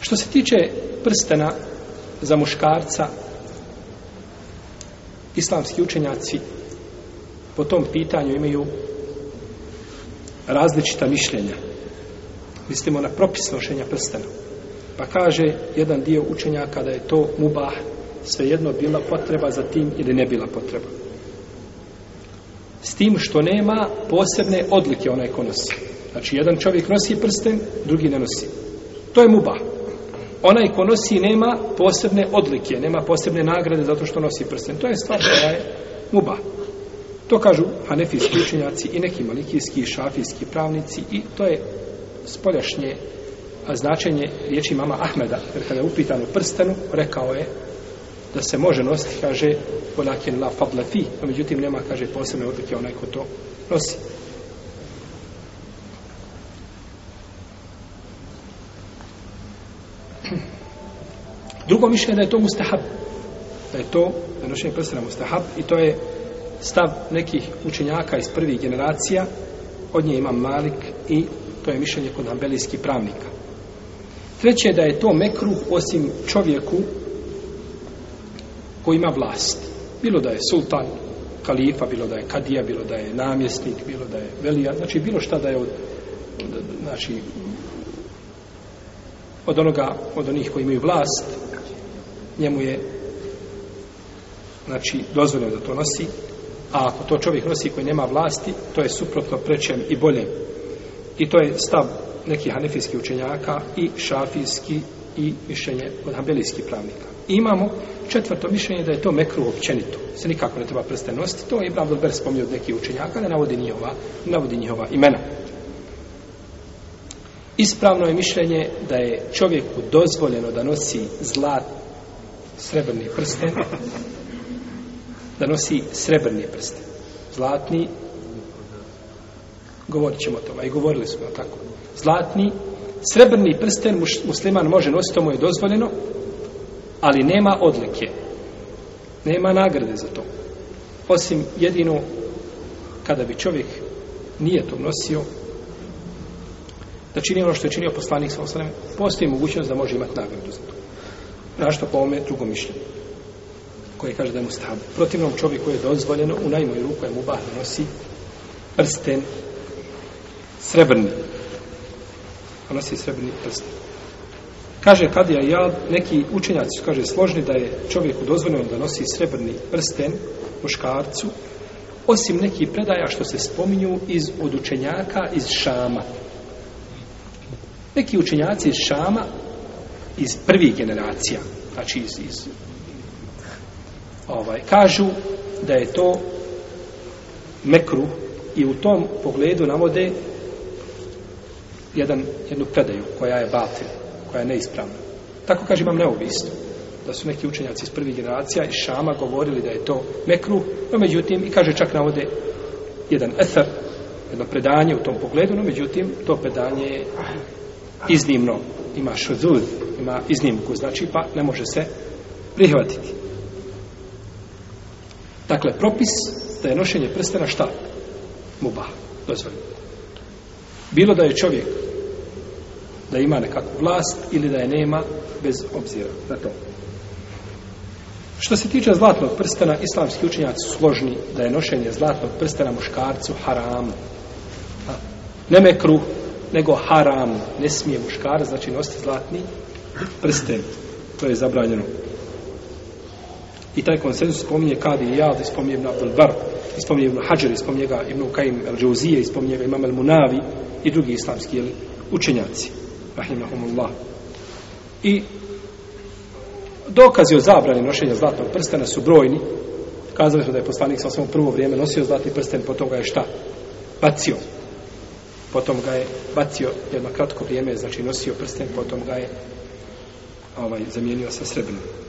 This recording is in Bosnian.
Što se tiče prstena za muškarca, islamski učenjaci po tom pitanju imaju različita mišljenja. Mislimo na propis nošenja prstena. Pa kaže jedan dio učenjaka da je to mubah, svejedno bila potreba za tim ili ne bila potreba. S tim što nema posebne odlike onaj ko nosi. Znači, jedan čovjek nosi prsten, drugi ne nosi. To je mubah onaj ko nosi nema posebne odlike, nema posebne nagrade zato što nosi prsten. To je stvar koja je muba. To kažu hanefijski učenjaci i neki malikijski i šafijski pravnici i to je spoljašnje značenje riječi mama Ahmeda. Jer kada je upitan u prstenu, rekao je da se može nositi, kaže, volakin la fadla fi, a međutim nema, kaže, posebne odlike onaj ko to nosi. Drugo mišljenje da je to mustahab. Da je to, da nošenje prstena mustahab i to je stav nekih učenjaka iz prvih generacija, od nje ima Malik i to je mišljenje kod ambelijskih pravnika. Treće je da je to mekruh osim čovjeku koji ima vlast. Bilo da je sultan, kalifa, bilo da je kadija, bilo da je namjesnik, bilo da je velija, znači bilo šta da je od, od znači, od onoga, od onih koji imaju vlast, njemu je znači, dozvoljeno da to nosi, a ako to čovjek nosi koji nema vlasti, to je suprotno prečem i bolje. I to je stav nekih hanefijski učenjaka i šafijski i mišljenje od hambelijskih pravnika. I imamo četvrto mišljenje da je to mekru općenito. Se nikako ne treba prste nositi. To je Ibram Dober spomnio od nekih učenjaka, ne navodi njihova, navodi njihova imena. Ispravno je mišljenje da je čovjeku dozvoljeno da nosi zlat srebrni prsten da nosi srebrni prsten zlatni govorit ćemo o tome i govorili smo tako zlatni srebrni prsten musliman može nositi to mu je dozvoljeno ali nema odlike nema nagrade za to osim jedino kada bi čovjek nije to nosio da čini ono što je činio poslanik sa osaleme, postoji mogućnost da može imati nagradu za to. Našto po ovome drugo mišljenje koje kaže da je mu stavu. Protivnom čovjeku je dozvoljeno u najmoj ruku je mu bah nosi prsten srebrni. On nosi srebrni prsten. Kaže kad je ja, neki učenjaci su kaže složni da je čovjeku dozvoljeno da nosi srebrni prsten muškarcu, osim neki predaja što se spominju iz odučenjaka iz Šama. Neki učenjaci iz Šama, iz prvih generacija, znači iz, iz ovaj, kažu da je to mekru i u tom pogledu navode jedan, jednu predaju koja je batil, koja je neispravna. Tako kaže imam neobisto da su neki učenjaci iz prvih generacija iz Šama govorili da je to mekru, no međutim, i kaže čak navode jedan ether, jedno predanje u tom pogledu, no međutim, to predanje je iznimno ima šudul, ima iznimku, znači pa ne može se prihvatiti. Dakle, propis da je nošenje prstena šta? Muba, dozvoljeno. Bilo da je čovjek da ima nekakvu vlast ili da je nema bez obzira na to. Što se tiče zlatnog prstena, islamski učenjaci su složni da je nošenje zlatnog prstena muškarcu haram. Ne me kruh, nego haram, ne smije muškar, znači nositi zlatni prsten. To je zabranjeno. I taj konsensus spominje Kadi i Jad, spominje Ibn Abdul Bar, spominje Ibn Hajar, spominje ga Ibn Kajim El Džuzije, spominje ga Imam El Munavi i drugi islamski jeli, učenjaci. Rahimahumullah. I dokazi o zabrani nošenja zlatnog prstena su brojni. Kazali smo da je poslanik sa osvom prvo vrijeme nosio zlatni prsten, potom ga je šta? Bacio. Bacio potom ga je bacio jedno kratko vrijeme, znači nosio prsten, potom ga je ovaj, zamijenio sa srebrnim.